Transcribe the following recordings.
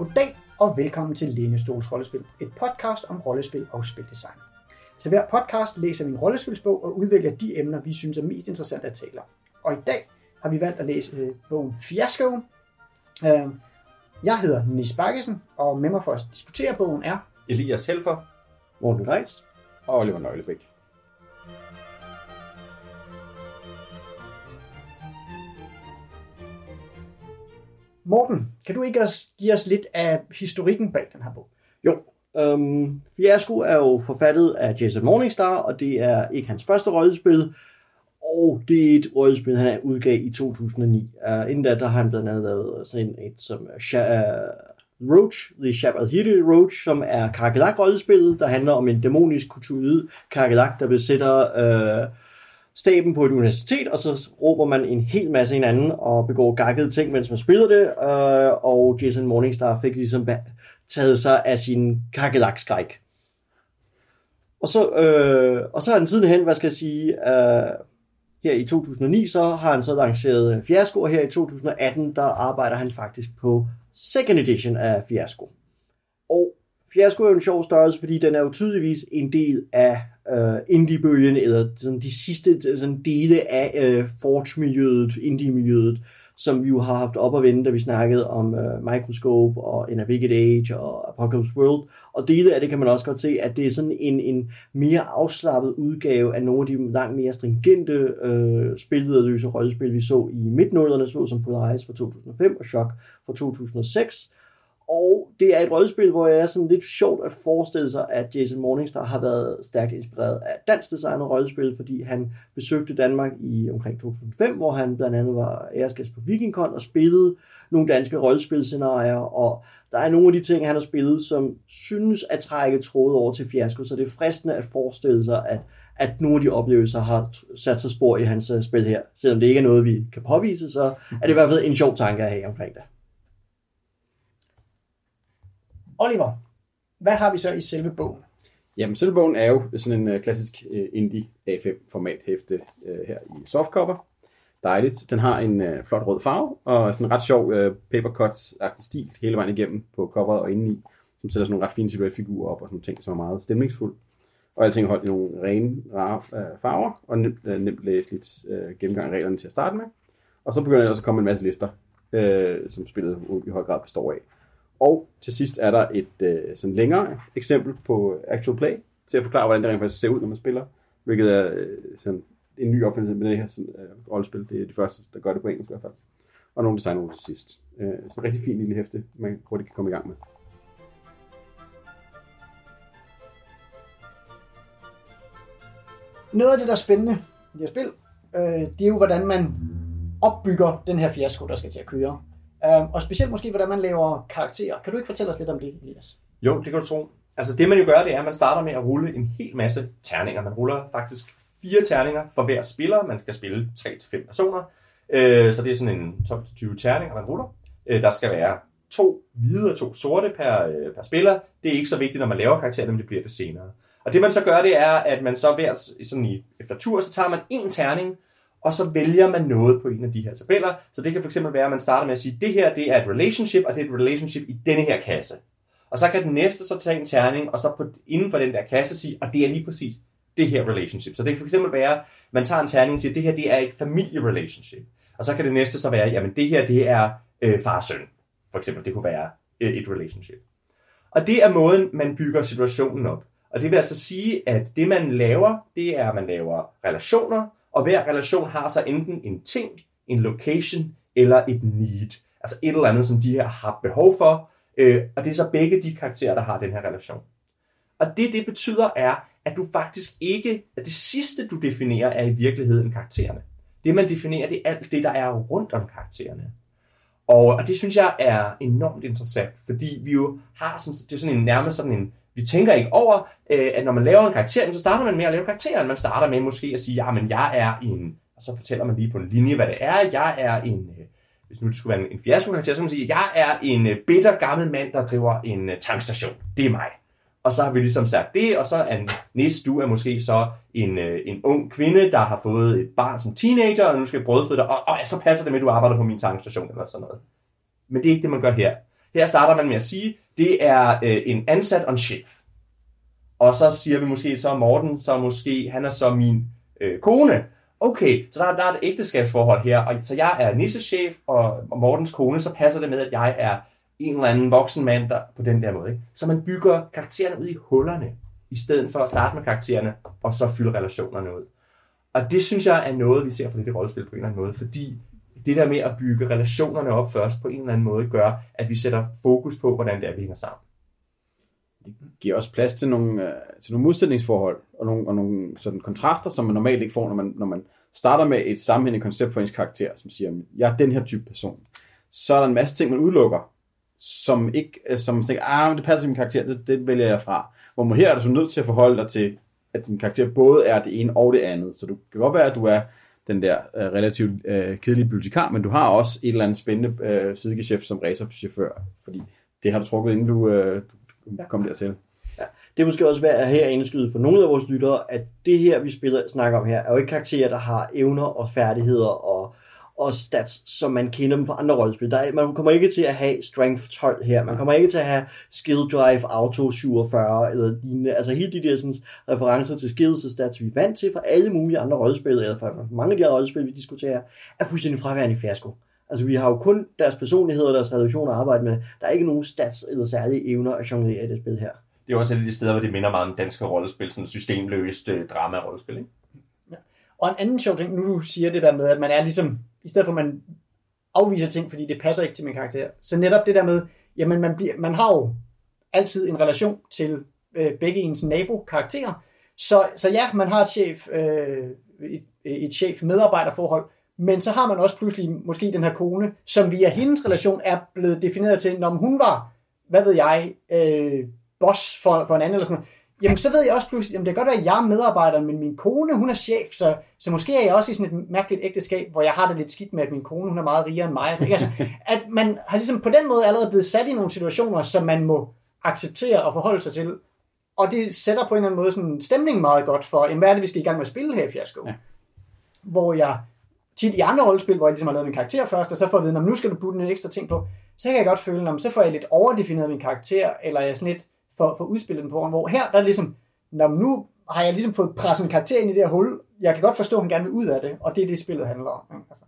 Goddag og velkommen til Lænestols Rollespil, et podcast om rollespil og spildesign. Til hver podcast læser vi en rollespilsbog og udvælger de emner, vi synes er mest interessante at tale om. Og i dag har vi valgt at læse øh, bogen Fiasko. Øh, jeg hedder Nis Bakkesen, og med mig for at diskutere bogen er Elias Helfer. Morten Reis. og Oliver Nøglebæk. Morten. Kan du ikke også give os lidt af historikken bag den her bog? Jo, øhm, Fiasko er jo forfattet af Jason Morningstar, og det er ikke hans første rollespil, og det er et rollespil, han udgav i 2009. Uh, øh, inden da, der har han blandt andet lavet sådan et som uh, Sha- uh, Roach, The Shabbat Roach, som er Karakalak-rollespillet, der handler om en dæmonisk kulturyde Karakalak, der besætter uh, staben på et universitet, og så råber man en hel masse hinanden og begår gakkede ting, mens man spiller det, øh, og Jason Morningstar fik ligesom taget sig af sin kakkelakskræk. Og så, øh, og så har han sidenhen, hvad skal jeg sige, øh, her i 2009, så har han så lanceret Fiasko, og her i 2018, der arbejder han faktisk på second edition af Fiasko. Og Fiasko er jo en sjov størrelse, fordi den er jo tydeligvis en del af øh, indiebølgen, eller sådan de sidste sådan dele af øh, Forge-miljøet, indie-miljøet, som vi jo har haft op at vende, da vi snakkede om øh, Microscope og Navigate Age og Apocalypse World. Og dele af det kan man også godt se, at det er sådan en, en mere afslappet udgave af nogle af de langt mere stringente øh, spillederløse rollespil, vi så i midtnålerne, så som Polaris fra 2005 og Shock fra 2006. Og det er et rollespil, hvor jeg er sådan lidt sjovt at forestille sig, at Jason Morningstar har været stærkt inspireret af dansk designet rollespil, fordi han besøgte Danmark i omkring 2005, hvor han blandt andet var æresgæst på VikingCon og spillede nogle danske rollespilscenarier, og der er nogle af de ting, han har spillet, som synes at trække trådet over til fiasko, så det er fristende at forestille sig, at, at nogle af de oplevelser har sat sig spor i hans øh, spil her. Selvom det ikke er noget, vi kan påvise, så er det i hvert fald en sjov tanke at have omkring det. Oliver, hvad har vi så i selve bogen? Jamen, selve bogen er jo sådan en uh, klassisk uh, indie A5-format hæfte uh, her i softcover. Dejligt. Den har en uh, flot rød farve, og sådan en ret sjov uh, papercut-agtig stil hele vejen igennem på coveret og indeni, som sætter sådan nogle ret fine silhuetfigurer op og sådan nogle ting, som er meget stemningsfuldt. Og alting er holdt i nogle rene, rare uh, farver, og nemt, uh, nemt læseligt uh, gennemgang af reglerne til at starte med. Og så begynder der også at komme en masse lister, uh, som spillet i høj grad består af. Og til sidst er der et øh, sådan længere eksempel på actual play, til at forklare, hvordan det rent faktisk ser ud, når man spiller, hvilket er øh, sådan en ny opfindelse med det her sådan, øh, rollespil. Det er de første, der gør det på engelsk i hvert fald. Og nogle designer til sidst. Øh, så rigtig fin lille hæfte, man hurtigt kan komme i gang med. Noget af det, der er spændende i det her spil, øh, det er jo, hvordan man opbygger den her fiasko, der skal til at køre. Øh, og specielt måske, hvordan man laver karakterer. Kan du ikke fortælle os lidt om det, Elias? Jo, det kan du tro. Altså det man jo gør, det er, at man starter med at rulle en hel masse terninger. Man ruller faktisk fire terninger for hver spiller. Man skal spille 3-5 personer. Øh, så det er sådan en 12-20 terninger, man ruller. Øh, der skal være to hvide og to sorte per, øh, per spiller. Det er ikke så vigtigt, når man laver karakterer, men det bliver det senere. Og det man så gør, det er, at man så hver, sådan i, efter tur, så tager man en terning, og så vælger man noget på en af de her tabeller. Så det kan fx være, at man starter med at sige, at det her det er et relationship, og det er et relationship i denne her kasse. Og så kan den næste så tage en terning, og så på, inden for den der kasse sige, og det er lige præcis det her relationship. Så det kan fx være, at man tager en terning og siger, at det her det er et familierelationship. Og så kan det næste så være, jamen det her det er øh, far og søn. For eksempel, det kunne være øh, et relationship. Og det er måden, man bygger situationen op. Og det vil altså sige, at det man laver, det er, at man laver relationer, og hver relation har så enten en ting, en location eller et need. Altså et eller andet, som de her har behov for. Øh, og det er så begge de karakterer, der har den her relation. Og det, det betyder er, at du faktisk ikke, at det sidste, du definerer, er i virkeligheden karaktererne. Det, man definerer, det er alt det, der er rundt om karaktererne. Og, og det synes jeg er enormt interessant, fordi vi jo har sådan, det er sådan en, nærmest sådan en, vi tænker ikke over, øh, at når man laver en karakter, så starter man med at lave karakteren. Man starter med måske at sige, ja, men jeg er en, og så fortæller man lige på en linje, hvad det er. Jeg er en, øh, hvis nu det skulle være en, en fiasko-karakter, så kan man sige, jeg er en øh, bitter gammel mand, der driver en øh, tankstation. Det er mig. Og så har vi ligesom sagt det, og så er næste du er måske så en, øh, en ung kvinde, der har fået et barn som teenager, og nu skal brødføde dig, og, og så passer det med, at du arbejder på min tankstation eller sådan noget. Men det er ikke det, man gør her. Her starter man med at sige, det er øh, en ansat og en chef. Og så siger vi måske, så Morten, så måske, han er så min øh, kone. Okay, så der, der er et ægteskabsforhold her, og så jeg er nissechef og, og Mortens kone, så passer det med, at jeg er en eller anden voksen mand der, på den der måde. Ikke? Så man bygger karaktererne ud i hullerne, i stedet for at starte med karaktererne, og så fylde relationerne ud. Og det synes jeg er noget, vi ser for det i rollespil på en eller anden måde, fordi det der med at bygge relationerne op først på en eller anden måde, gør, at vi sætter fokus på, hvordan det er, vi hænger sammen. Det giver også plads til nogle, øh, til nogle modsætningsforhold og nogle, og nogle sådan kontraster, som man normalt ikke får, når man, når man starter med et sammenhængende koncept for ens karakter, som siger, jeg er den her type person. Så er der en masse ting, man udelukker, som ikke, øh, som man tænker, ah, det passer til min karakter, det, det vælger jeg fra. Hvor man her er du så nødt til at forholde dig til, at din karakter både er det ene og det andet. Så du kan godt være, at du er den der øh, relativt øh, kedelige bibliotekar, men du har også et eller andet spændende øh, sidegeschæft som racerchauffør, fordi det har du trukket, inden du, øh, du kom dertil. Ja. Det er måske også værd at her indskyde for nogle af vores lyttere, at det her, vi spiller, snakker om her, er jo ikke karakterer, der har evner og færdigheder og og stats, som man kender dem fra andre rollespil. Der er, man kommer ikke til at have strength 12 her, man kommer ikke til at have skill drive auto 47 eller lignende. Altså hele de der sådan, referencer til skills og stats, vi er vant til fra alle mulige andre rollespil, eller fra mange af de andre rollespil, vi diskuterer, er fuldstændig fraværende i fiasko. Altså vi har jo kun deres personlighed og deres reduktion at arbejde med. Der er ikke nogen stats eller særlige evner at jonglere i det spil her. Det er også et af de steder, hvor det minder meget om danske rollespil, sådan systemløst øh, drama-rollespil, ikke? Og en anden sjov ting, nu du siger det der med, at man er ligesom i stedet for at man afviser ting, fordi det passer ikke til min karakter. Så netop det der med, jamen man, bliver, man har jo altid en relation til øh, begge ens nabo-karakterer. Så, så ja, man har et chef, øh, et, et chef-medarbejderforhold, men så har man også pludselig måske den her kone, som via hendes relation er blevet defineret til, når hun var, hvad ved jeg, øh, boss for, for en anden eller sådan noget jamen så ved jeg også pludselig, jamen det kan godt være, at jeg er medarbejder, men min kone, hun er chef, så, så måske er jeg også i sådan et mærkeligt ægteskab, hvor jeg har det lidt skidt med, at min kone, hun er meget rigere end mig. Ikke? Altså, at man har ligesom på den måde allerede blevet sat i nogle situationer, som man må acceptere og forholde sig til. Og det sætter på en eller anden måde sådan stemning meget godt for, jamen, hvad er det, vi skal i gang med at spille her i Fiasko? Ja. Hvor jeg tit i andre rollespil, hvor jeg ligesom har lavet min karakter først, og så får jeg at vide, nu skal du putte en ekstra ting på, så kan jeg godt føle, at så får jeg lidt overdefineret min karakter, eller jeg sådan lidt, for, for udspillet den på hvor her der er ligesom, når nu har jeg ligesom fået presset en karakter ind i det her hul, jeg kan godt forstå, at han gerne vil ud af det, og det er det, spillet handler om. Ikke? Altså.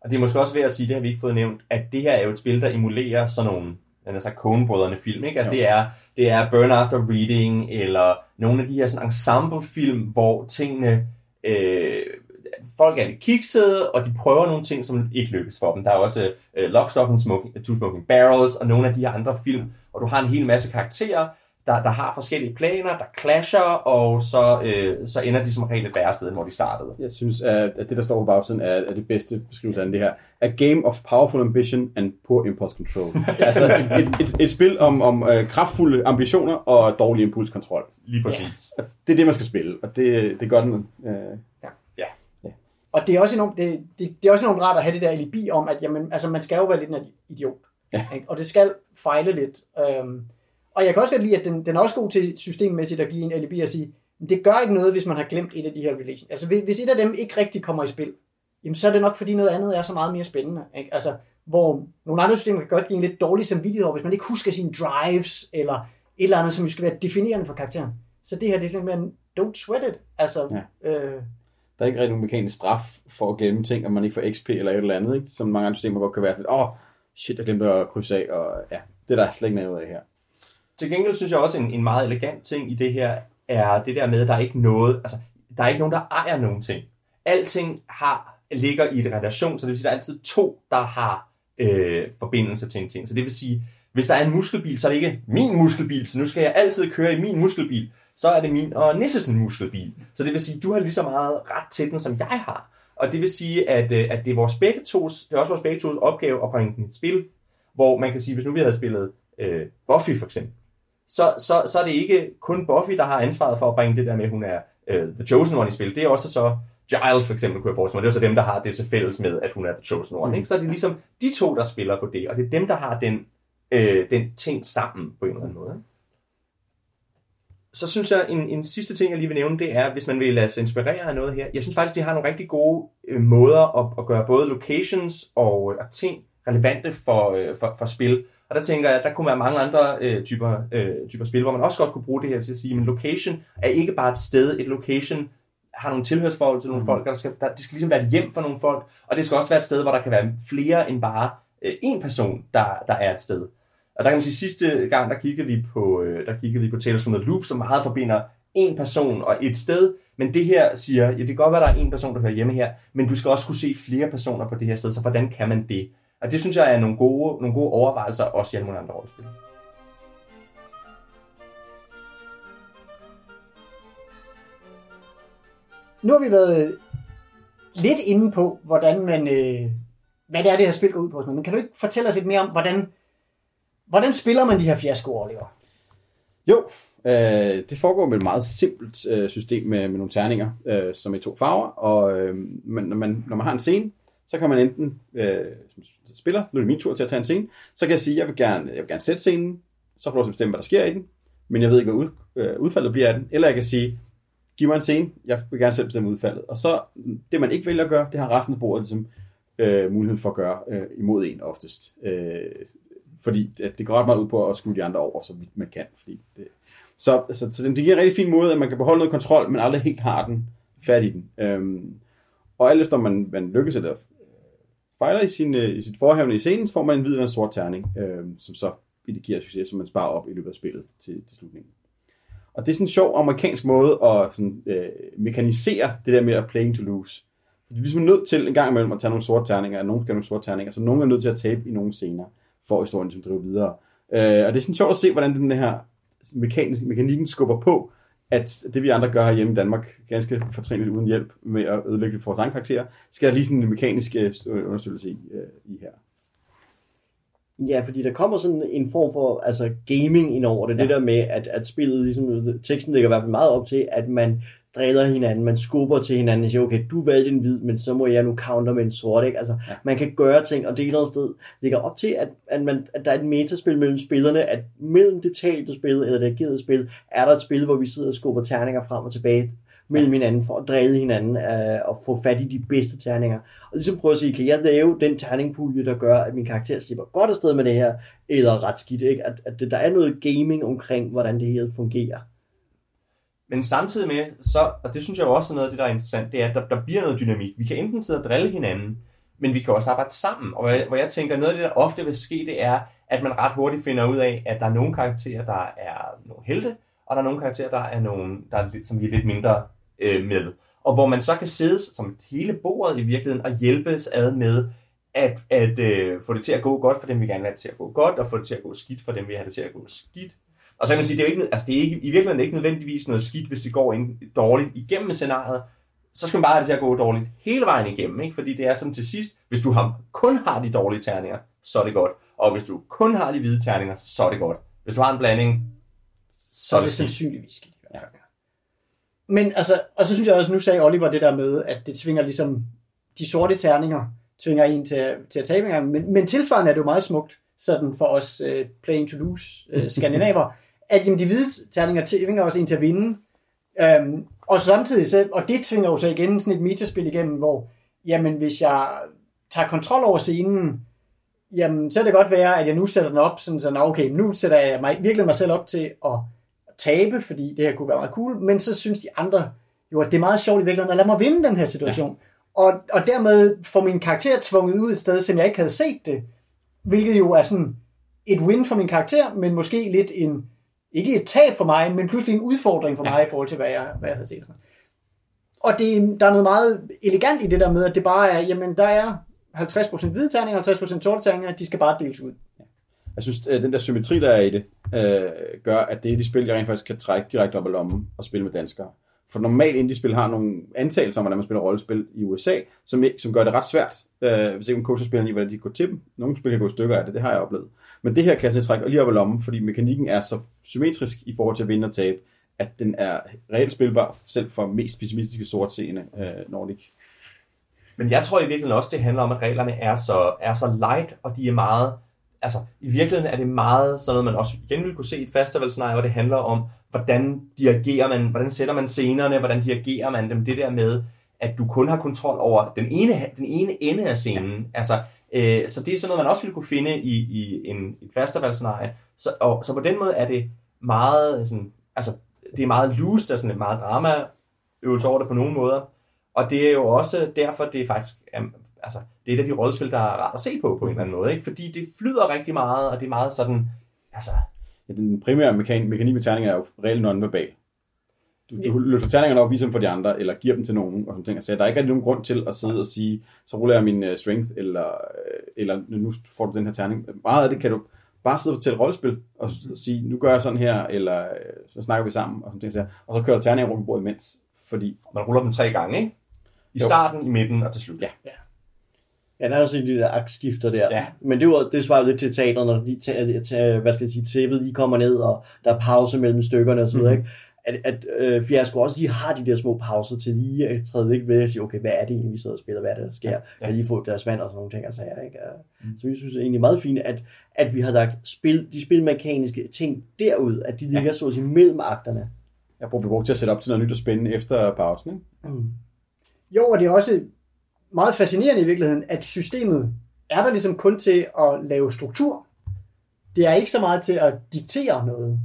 Og det er måske også ved at sige, det har vi ikke fået nævnt, at det her er jo et spil, der emulerer sådan nogle den er så Coen-brødrene film, ikke? At det er, det er Burn After Reading, eller nogle af de her sådan ensemble-film, hvor tingene, øh, folk er lidt kiksede, og de prøver nogle ting, som ikke lykkes for dem. Der er også uh, Lock, Stock and Smoking, Two Smoking Barrels, og nogle af de her andre film, og du har en hel masse karakterer, der, der har forskellige planer, der clasher, og så, øh, så ender de som regel et værre sted, hvor de startede. Jeg synes, at, det, der står på bagsiden, er, er det bedste beskrivelse af det her. A game of powerful ambition and poor impulse control. altså et, et, et, et spil om, om uh, kraftfulde ambitioner og dårlig impulskontrol. Lige præcis. Ja. Det er det, man skal spille, og det, det gør den. Ja. Og det er også enormt, det, det, det er også enormt rart at have det der alibi om, at jamen, altså, man skal jo være lidt en idiot. Ja. Ikke? Og det skal fejle lidt. Øhm, og jeg kan også godt lide, at den, den er også god til systemmæssigt at give en alibi og sige, det gør ikke noget, hvis man har glemt et af de her relations. Altså hvis et af dem ikke rigtig kommer i spil, jamen, så er det nok fordi noget andet er så meget mere spændende. Ikke? Altså, hvor nogle andre systemer kan godt give en lidt dårlig samvittighed over, hvis man ikke husker sine drives, eller et eller andet, som skal være definerende for karakteren. Så det her, det er lidt mere, don't sweat it. Altså, ja. øh, der er ikke rigtig nogen mekanisk straf for at glemme ting, og man ikke får XP eller et eller andet, ikke? som mange andre systemer godt kan være sådan, åh, oh, shit, jeg glemte at krydse af, og ja, det er der slet ikke noget af her. Til gengæld synes jeg også, en, en meget elegant ting i det her, er det der med, at der er ikke noget, altså, der er ikke nogen, der ejer nogen ting. Alting har, ligger i et relation, så det vil sige, der er altid to, der har øh, forbindelse til en ting. Så det vil sige, hvis der er en muskelbil, så er det ikke min muskelbil, så nu skal jeg altid køre i min muskelbil så er det min og Nisses muskelbil. Så det vil sige, at du har lige så meget ret til den, som jeg har. Og det vil sige, at, øh, at det er vores begge tos, det er også vores begge tos opgave at bringe den i et spil, hvor man kan sige, hvis nu vi havde spillet øh, Buffy for eksempel, så, så, så er det ikke kun Buffy, der har ansvaret for at bringe det der med, at hun er øh, The Chosen One i spil. Det er også så Giles for eksempel, kunne jeg forestille mig. Det er så dem, der har det til fælles med, at hun er The Chosen One. Ikke? Så er det ligesom de to, der spiller på det, og det er dem, der har den, øh, den ting sammen på en eller anden måde. Ikke? Så synes jeg, en, en sidste ting, jeg lige vil nævne, det er, hvis man vil lade sig inspirere af noget her. Jeg synes faktisk, de har nogle rigtig gode øh, måder at, at gøre både locations og, øh, og ting relevante for, øh, for, for spil. Og der tænker jeg, at der kunne være mange andre øh, typer, øh, typer spil, hvor man også godt kunne bruge det her til at sige, men location er ikke bare et sted. Et location har nogle tilhørsforhold til nogle mm. folk, og der skal, der, det skal ligesom være et hjem for nogle folk, og det skal også være et sted, hvor der kan være flere end bare øh, en person, der, der er et sted. Og der kan man sige, sidste gang, der kiggede vi på, øh, der kiggede vi på Tales from the Loop, som meget forbinder en person og et sted, men det her siger, ja, det kan godt være, der er en person, der hører hjemme her, men du skal også kunne se flere personer på det her sted, så hvordan kan man det? Og det synes jeg er nogle gode, nogle gode overvejelser, også i alle mulige andre rollespil. Nu har vi været øh, lidt inde på, hvordan man, øh, hvad det er, det her spil går ud på. Men kan du ikke fortælle os lidt mere om, hvordan, hvordan spiller man de her fiaskoer, Oliver? Jo, øh, det foregår med et meget simpelt øh, system med, med nogle terninger, øh, som er i to farver. Og øh, man, når, man, når man har en scene, så kan man enten, øh, spiller, nu er det min tur til at tage en scene, så kan jeg sige, jeg vil gerne, jeg vil gerne sætte scenen, så får du bestemme, hvad der sker i den, men jeg ved ikke, hvad ud, øh, udfaldet bliver af den. Eller jeg kan sige, giv mig en scene, jeg vil gerne selv bestemme udfaldet. Og så, det man ikke vælger at gøre, det har resten af bordet ligesom, øh, mulighed for at gøre øh, imod en oftest. Øh, fordi det, det går ret meget ud på at skue de andre over, så vidt man kan. Fordi det, så, altså, så, så det giver en rigtig fin måde, at man kan beholde noget kontrol, men aldrig helt har den fat i den. Øhm, og alt efter man, man lykkes eller øh, fejler i, sin, øh, i sit forhævne i scenen, så får man en hvid eller en sort terning, øhm, som så indikerer succes, som man sparer op i løbet af spillet til, til slutningen. Og det er sådan en sjov amerikansk måde at sådan, øh, mekanisere det der med at playing to lose. Fordi hvis man ligesom nødt til en gang imellem at tage nogle sorte terninger, og nogen skal have nogle sorte terninger, så nogen er nødt til at tabe i nogle scener, at historien som driver videre. Øh, og det er sådan sjovt at se, hvordan den her mekanisk, mekanikken skubber på, at det vi andre gør her hjemme i Danmark, ganske fortrinligt uden hjælp med at ødelægge vores egen karakter, skal der lige sådan en mekanisk øh, undersøgelse i, øh, i her. Ja, fordi der kommer sådan en form for altså gaming ind over det. Ja. Det der med, at, at spillet, ligesom, teksten ligger i hvert fald meget op til, at man driller hinanden, man skubber til hinanden og siger, okay, du valgte en hvid, men så må jeg nu counter med en sort, ikke? Altså, ja. man kan gøre ting, og det er et eller andet sted ligger op til, at, at, man, at der er et metaspil mellem spillerne, at mellem det talte spil, eller det agerede spil, er der et spil, hvor vi sidder og skubber terninger frem og tilbage mellem hinanden, for at drille hinanden øh, og få fat i de bedste terninger. Og ligesom prøve at sige, kan jeg lave den terningpulje, der gør, at min karakter slipper godt afsted med det her, eller ret skidt, ikke? At, at der er noget gaming omkring, hvordan det her fungerer. Men samtidig med, så, og det synes jeg jo også er noget af det, der er interessant, det er, at der, der bliver noget dynamik. Vi kan enten sidde og drille hinanden, men vi kan også arbejde sammen. Og hvor jeg, hvor jeg tænker, noget af det, der ofte vil ske, det er, at man ret hurtigt finder ud af, at der er nogle karakterer, der er nogle helte, og der er nogle karakterer, der er nogle, der er, som vi er lidt mindre øh, med. Og hvor man så kan sidde som hele bordet i virkeligheden og hjælpes ad med at, at øh, få det til at gå godt for dem, vi gerne vil have det til at gå godt, og få det til at gå skidt for dem, vi vil have det til at gå skidt. Og så kan man sige, det er, ikke, altså det er ikke, i virkeligheden ikke nødvendigvis noget skidt, hvis det går ind dårligt igennem scenariet. Så skal man bare have det til at gå dårligt hele vejen igennem, ikke? fordi det er sådan til sidst, hvis du har, kun har de dårlige terninger, så er det godt. Og hvis du kun har de hvide terninger, så er det godt. Hvis du har en blanding, så er det, det sandsynligvis skidt. Ja. Men altså, og så synes jeg også, nu sagde Oliver det der med, at det tvinger ligesom de sorte terninger, tvinger en til, til at tabe men, men tilsvarende er det jo meget smukt, sådan for os uh, playing to lose uh, skandinaver, at jamen, de hvide terninger tvinger også en til at vinde. Um, og samtidig, så, og det tvinger jo så igen sådan et metaspil igennem, hvor jamen, hvis jeg tager kontrol over scenen, jamen, så kan det godt være, at jeg nu sætter den op, sådan så, okay, nu sætter jeg mig, virkelig mig selv op til at tabe, fordi det her kunne være meget cool, men så synes de andre jo, at det er meget sjovt i virkeligheden at lade mig vinde den her situation. Ja. Og, og dermed får min karakter tvunget ud et sted, som jeg ikke havde set det, hvilket jo er sådan et win for min karakter, men måske lidt en, ikke et tab for mig, men pludselig en udfordring for mig ja. i forhold til, hvad jeg, hvad jeg havde set. Og det, der er noget meget elegant i det der med, at det bare er, jamen der er 50% hvide terninger, 50% sorte terninger, de skal bare deles ud. Jeg synes, at den der symmetri, der er i det, øh, gør, at det er de spil, jeg rent faktisk kan trække direkte op i lommen og spille med danskere. For normalt indie-spil har nogle antagelser om, hvordan man spiller rollespil i USA, som, som gør det ret svært, øh, hvis ikke man coacher spillerne i, hvordan de går til dem. Nogle spil kan gå i stykker af det, det har jeg oplevet. Men det her kan jeg trække lige op i lommen, fordi mekanikken er så symmetrisk i forhold til at vinde og tabe, at den er reelt spilbar, selv for mest pessimistiske sortseende øh, Nordic. Men jeg tror i virkeligheden også, det handler om, at reglerne er så, er så light, og de er meget altså, i virkeligheden er det meget sådan noget, man også igen vil kunne se i et festivalscenarie, hvor det handler om, hvordan dirigerer man, hvordan sætter man scenerne, hvordan dirigerer man dem, det der med, at du kun har kontrol over den ene, den ene ende af scenen. Ja. Altså, øh, så det er sådan noget, man også ville kunne finde i, i en, et festivalscenarie. Så, og, så på den måde er det meget, øh, sådan, altså, det er meget loose, altså, der er sådan et meget drama øvelse over det på nogle måder. Og det er jo også derfor, det er faktisk altså, det er et af de rollespil, der er rart at se på på en eller anden måde. Ikke? Fordi det flyder rigtig meget, og det er meget sådan, altså... Ja, den primære mekanik, mekanik med terninger er jo reelt non-verbal. Du, du løfter terningerne op, viser dem for de andre, eller giver dem til nogen, og sådan ting. Så der er ikke rigtig nogen grund til at sidde og sige, så ruller jeg min uh, strength, eller, uh, eller nu får du den her terning. Meget af det kan du bare sidde og fortælle rollespil, og sige, nu gør jeg sådan her, eller uh, så snakker vi sammen, og sådan ting. Og så kører terninger rundt på bordet imens, fordi... Man ruller dem tre gange, ikke? I starten, i midten og til slut. Ja. Ja. Ja, der er også de der aktskifter der. Ja. Men det, var, det svarer lidt til teateret, når de tager, tager, hvad skal jeg sige, tæppet lige kommer ned, og der er pause mellem stykkerne og så videre, Mhm. ikke? At, at øh, Fiasko også lige har de der små pauser til lige at træde lidt ved og sige, okay, hvad er det egentlig, vi sidder og spiller, hvad er det, der sker? Ja. Ja. Jeg lige få et glas vand og sådan nogle ting, og sager, ikke? Mm. Så vi synes det er egentlig meget fint, at, at vi har lagt spil, de spilmekaniske ting derud, at de ligger ja. så at sige mellem akterne. Jeg bruger brugt til at sætte op til noget nyt og spændende efter pausen. Ikke? Mm. Jo, og det er også meget fascinerende i virkeligheden, at systemet er der ligesom kun til at lave struktur. Det er ikke så meget til at diktere noget.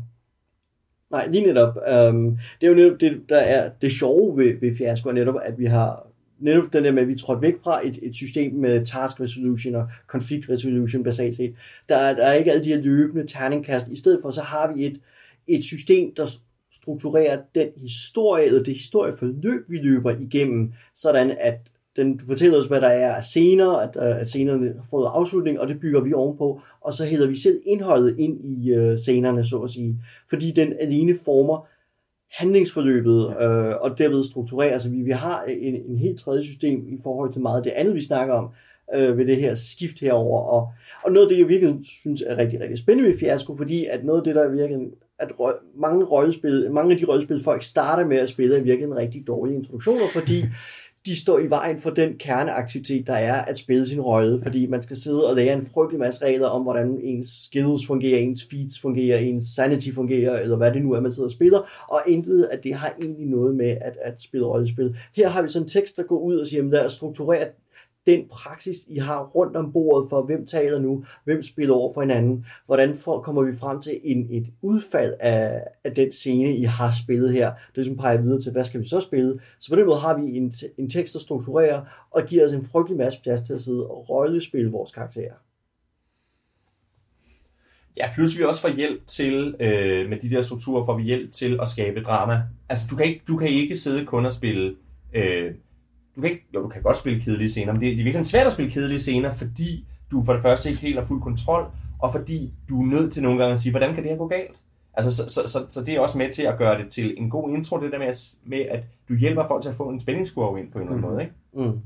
Nej, lige netop. Øhm, det er jo netop det, der er det sjove ved, ved Fiasko, er netop, at vi har netop den der med, at vi trådte væk fra et, et system med task resolution og konflikt resolution basalt set. Der er, der er ikke alle de her løbende terningkast. I stedet for, så har vi et, et system, der strukturerer den historie, eller det historieforløb, vi løber igennem, sådan at den fortæller os, hvad der er af scener, at, øh, at scenerne har fået afslutning, og det bygger vi ovenpå, og så hælder vi selv indholdet ind i øh, scenerne, så at sige. Fordi den alene former handlingsforløbet, øh, og derved strukturerer, så vi, vi har en, en helt tredje system i forhold til meget af det andet, vi snakker om, øh, ved det her skift herover og, og noget af det, jeg virkelig synes er rigtig, rigtig spændende ved Fiasko, fordi at noget af det, der virkelig, at mange, rollespil, mange af de rollespil, folk starter med at spille, er virkelig en rigtig dårlig introduktioner, fordi de står i vejen for den kerneaktivitet, der er at spille sin rolle, fordi man skal sidde og lære en frygtelig masse regler om, hvordan ens skills fungerer, ens feats fungerer, ens sanity fungerer, eller hvad det nu er, man sidder og spiller, og intet at det har egentlig noget med at, at spille rollespil. Her har vi sådan en tekst, der går ud og siger, at lad os strukturere den praksis, I har rundt om bordet for, hvem taler nu, hvem spiller over for hinanden, hvordan for, kommer vi frem til en, et udfald af, af den scene, I har spillet her, det som ligesom peger videre til, hvad skal vi så spille? Så på den måde har vi en, en tekst, der strukturerer og giver os en frygtelig masse plads til at sidde og rollespille vores karakterer. Ja, plus vi også får hjælp til, øh, med de der strukturer, får vi hjælp til at skabe drama. Altså, du kan ikke, du kan ikke sidde kun og spille... Øh, du kan ikke, jo, du kan godt spille kedelige scener, men det er, det er virkelig svært at spille kedelige scener, fordi du for det første ikke helt har fuld kontrol, og fordi du er nødt til nogle gange at sige, hvordan kan det her gå galt? Altså, så, så, så, så det er også med til at gøre det til en god intro, det der med, at, med at du hjælper folk til at få en spændingskurve ind på en eller anden måde, ikke? Mm.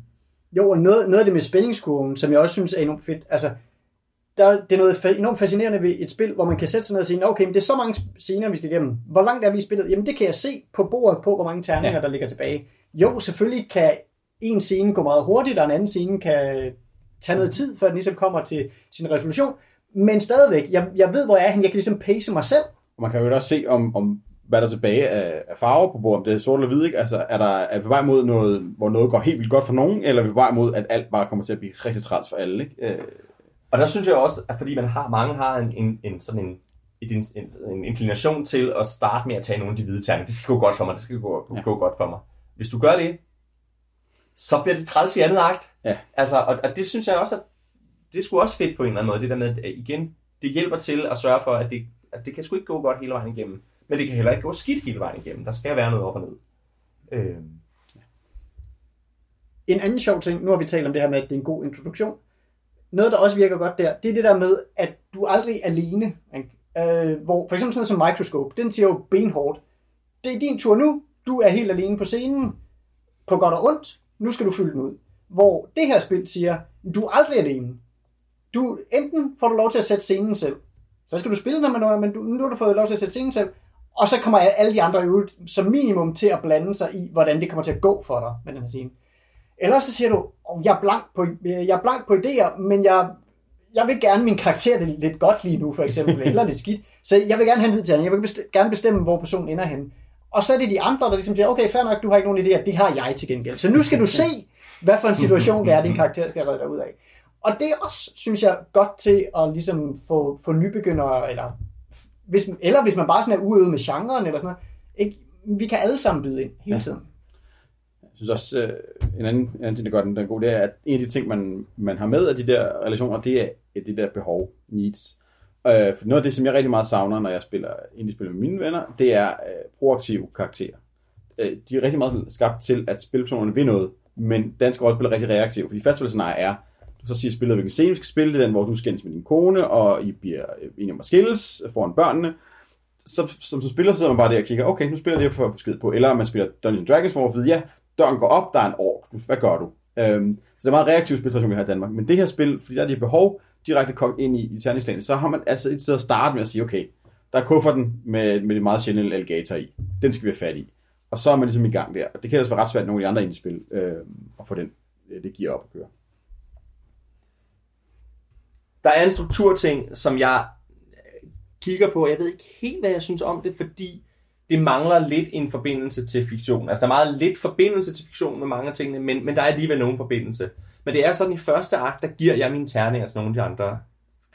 Jo, og noget, noget af det med spændingskurven, som jeg også synes er enormt fedt, altså, der, det er noget enormt fascinerende ved et spil, hvor man kan sætte sig ned og sige, okay, men det er så mange scener, vi skal igennem. Hvor langt er vi i spillet? Jamen, det kan jeg se på bordet på, hvor mange terninger, ja. der ligger tilbage. Jo, selvfølgelig kan en scene gå meget hurtigt, og en anden scene kan tage noget tid, før den ligesom kommer til sin resolution. Men stadigvæk, jeg, jeg ved, hvor jeg er henne. Jeg kan ligesom pace mig selv. Og man kan jo også se, om, om hvad der er tilbage af, af farver på bordet, om det er sort eller hvid, ikke? Altså, er, der, er vi på vej mod noget, hvor noget går helt vildt godt for nogen, eller er vi på vej mod, at alt bare kommer til at blive rigtig træls for alle, ikke? Øh, Og der synes jeg også, at fordi man har, mange har en, en, en sådan en, en, en, en inclination til at starte med at tage nogle af de hvide terninger. Det skal gå godt for mig, det skal gå, gå, Ja. gå godt for mig. Hvis du gør det, så bliver det træls i andet akt. Ja. Altså, og, og det synes jeg også, at det sgu også fedt på en eller anden måde, det der med, at igen, det hjælper til at sørge for, at det, at det kan sgu ikke gå godt hele vejen igennem. Men det kan heller ikke gå skidt hele vejen igennem. Der skal være noget op og ned. Øh, En anden sjov ting, nu har vi talt om det her med, at det er en god introduktion. Noget, der også virker godt der, det er det der med, at du aldrig er alene. Ikke? Øh, hvor for eksempel sådan noget som Microscope, den siger jo benhårdt, det er din tur nu, du er helt alene på scenen, på godt og ondt, nu skal du fylde den ud. Hvor det her spil siger, du er aldrig alene. Du, enten får du lov til at sætte scenen selv, så skal du spille den, men, men du, nu har du fået lov til at sætte scenen selv, og så kommer alle de andre øvrigt som minimum til at blande sig i, hvordan det kommer til at gå for dig med den her scene. Ellers så siger du, oh, jeg, er blank på, jeg er blank på idéer, men jeg, jeg vil gerne min karakter det lidt godt lige nu, for eksempel, eller lidt skidt. Så jeg vil gerne have en hvid terning. Jeg vil best- gerne bestemme, hvor personen ender hen. Og så er det de andre, der ligesom siger, okay, fair nok, du har ikke nogen idéer, det har jeg til gengæld. Så nu skal du se, hvad for en situation det er, din karakter skal redde dig ud af. Og det er også, synes jeg, godt til at ligesom få, få nybegyndere, eller hvis, eller hvis man bare sådan er uøvet med genren, eller sådan noget. Ikke? Vi kan alle sammen byde ind hele tiden. Jeg synes også, øh, en anden, en anden ting, der gør den, den er god, det er, at en af de ting, man, man har med af de der relationer, det er det der behov, needs. Øh, for noget af det, som jeg rigtig meget savner, når jeg spiller indie-spil med mine venner, det er øh, proaktive karakterer. Øh, de er rigtig meget skabt til, at spilpersonerne vil noget, men danske rollespil er rigtig reaktive, fordi festivalscenarie er, du så siger spillet, hvilken scene vi skal spille, det er den, hvor du skændes med din kone, og I bliver øh, enige om at skilles foran børnene. Så som du spiller, sidder man bare der og kigger, okay, nu spiller det for besked på. Eller man spiller Dungeons Dragons, hvor man ved, ja, døren går op, der er en ork, hvad gør du? Øhm, det er meget reaktivt spil, vi har i Danmark. Men det her spil, fordi der er de behov direkte kogt ind i, i terningslagene, så har man altså et sted at starte med at sige, okay, der er kufferten med, med det meget sjældne alligator i. Den skal vi have fat i. Og så er man ligesom i gang der. Og det kan altså være ret svært nogle af de andre ind i spil, øh, at få den, øh, det giver op at køre. Der er en strukturting, som jeg øh, kigger på. Jeg ved ikke helt, hvad jeg synes om det, fordi det mangler lidt en forbindelse til fiktion. Altså, der er meget lidt forbindelse til fiktion med mange af tingene, men, men der er alligevel nogen forbindelse. Men det er sådan, i første akt, der giver jeg mine terninger til nogle af de andre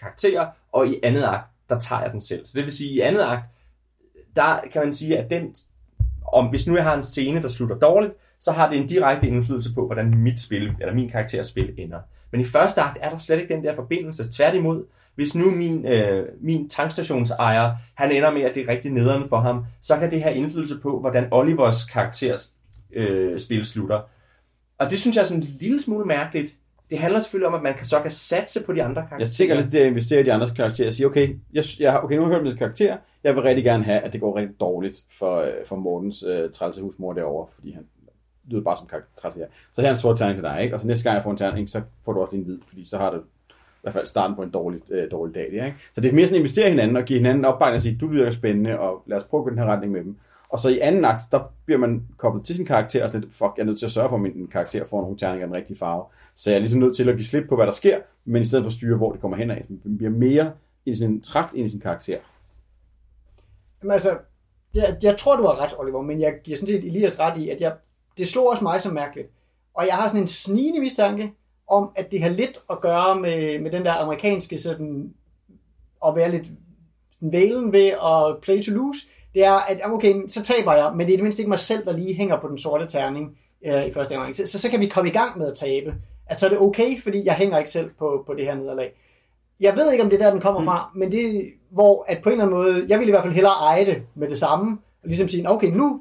karakterer, og i andet akt, der tager jeg den selv. Så det vil sige, i andet akt, der kan man sige, at den, om hvis nu jeg har en scene, der slutter dårligt, så har det en direkte indflydelse på, hvordan mit spil, eller min karakters spil ender. Men i første akt er der slet ikke den der forbindelse. Tværtimod, hvis nu min, øh, min tankstationsejer, han ender med, at det er rigtig nederen for ham, så kan det have indflydelse på, hvordan Olivers karakters øh, spil slutter. Og det synes jeg er sådan en lille smule mærkeligt. Det handler selvfølgelig om, at man kan, så kan satse på de andre karakterer. Jeg tænker lidt, at investere i de andre karakterer og sige, okay, jeg, jeg, okay nu har jeg hørt mit karakter, jeg vil rigtig gerne have, at det går rigtig dårligt for, øh, for Mortens øh, trælse husmor derovre, fordi han lyder bare som karakter. Så her er en stor terning til dig, ikke? og så næste gang jeg får en terning, så får du også en hvid, fordi så har du i hvert fald starten på en dårlig, øh, dårlig dag. Der, ikke? Så det er mere sådan at investere i hinanden og give hinanden opbakning og sige, du lyder spændende, og lad os prøve at gå den her retning med dem. Og så i anden akt, der bliver man koblet til sin karakter, og lidt, fuck, jeg er nødt til at sørge for, at min karakter får nogle terninger af den rigtige farve. Så jeg er ligesom nødt til at give slip på, hvad der sker, men i stedet for at styre, hvor det kommer hen af. Man bliver mere i sin trakt ind i sin karakter. Jamen altså, jeg, jeg tror, du har ret, Oliver, men jeg giver sådan set Elias ret i, at jeg, det slog også mig som mærkeligt. Og jeg har sådan en snigende mistanke om, at det har lidt at gøre med, med den der amerikanske sådan, at være lidt vælen ved at play to lose det er, at okay, så taber jeg, men det er det mindste ikke mig selv, der lige hænger på den sorte terning øh, i første gang. Så, så, så kan vi komme i gang med at tabe. Altså er det okay, fordi jeg hænger ikke selv på, på det her nederlag. Jeg ved ikke, om det er der, den kommer mm. fra, men det hvor at på en eller anden måde, jeg vil i hvert fald hellere eje det med det samme, og ligesom sige, okay, nu,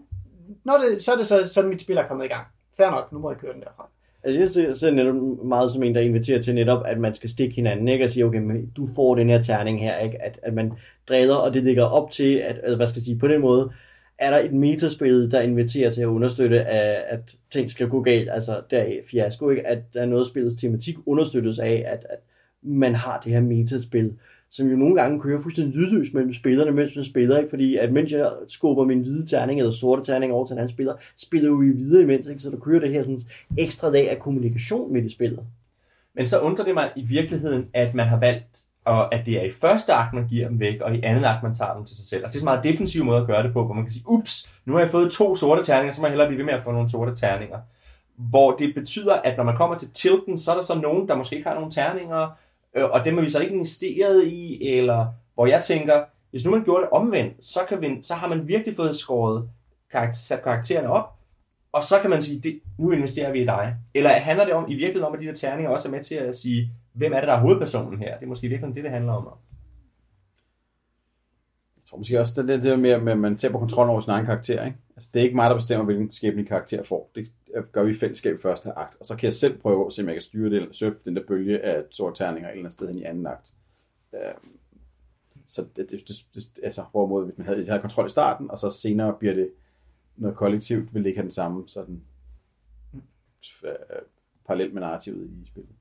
når det, så er det så, sådan, mit spil er kommet i gang. Fair nok, nu må jeg køre den derfra. Altså, jeg ser netop meget som en, der inviterer til netop, at man skal stikke hinanden, ikke? Og sige, okay, men du får den her terning her, ikke? At, at man dræder, og det ligger op til, at, at, hvad skal jeg sige, på den måde, er der et metaspil, der inviterer til at understøtte, at, at ting skal gå galt, altså der er fiasko, ikke? At der er noget spillets tematik understøttes af, at, at man har det her metaspil, som jo nogle gange kører fuldstændig lydløst mellem spillerne, mens man spiller, ikke? fordi at mens jeg skubber min hvide terning eller sorte terning over til en anden spiller, spiller vi videre imens, ikke? så der kører det her sådan ekstra lag af kommunikation med de spillet. Men så undrer det mig i virkeligheden, at man har valgt, og at det er i første akt, man giver dem væk, og i anden akt, man tager dem til sig selv. Og det er så meget defensiv måde at gøre det på, hvor man kan sige, ups, nu har jeg fået to sorte terninger, så må jeg hellere blive ved med at få nogle sorte terninger. Hvor det betyder, at når man kommer til tilten, så er der så nogen, der måske ikke har nogen terninger, øh, og dem er vi så ikke investeret i, eller hvor jeg tænker, hvis nu man gjorde det omvendt, så, kan vi, så har man virkelig fået skåret karakter, sat karaktererne op, og så kan man sige, det, nu investerer vi i dig. Eller handler det om, i virkeligheden om, at de der terninger også er med til at sige, hvem er det, der er hovedpersonen her? Det er måske virkelig det, det handler om. Jeg tror måske også, det er det med, at man taber kontrol over sin egen karakter. Ikke? Altså, det er ikke mig, der bestemmer, hvilken skæbne karakter får. Det gør vi i fællesskab i første akt. Og så kan jeg selv prøve at se, om jeg kan styre det, surfe den der bølge af sorte terninger et eller andet sted hen i anden akt. Øhm, så det, det, det, det altså, hvorimod, hvis man havde, havde kontrol i starten, og så senere bliver det noget kollektivt, vil det ikke have den samme sådan, øh, parallelt med narrativet i spillet.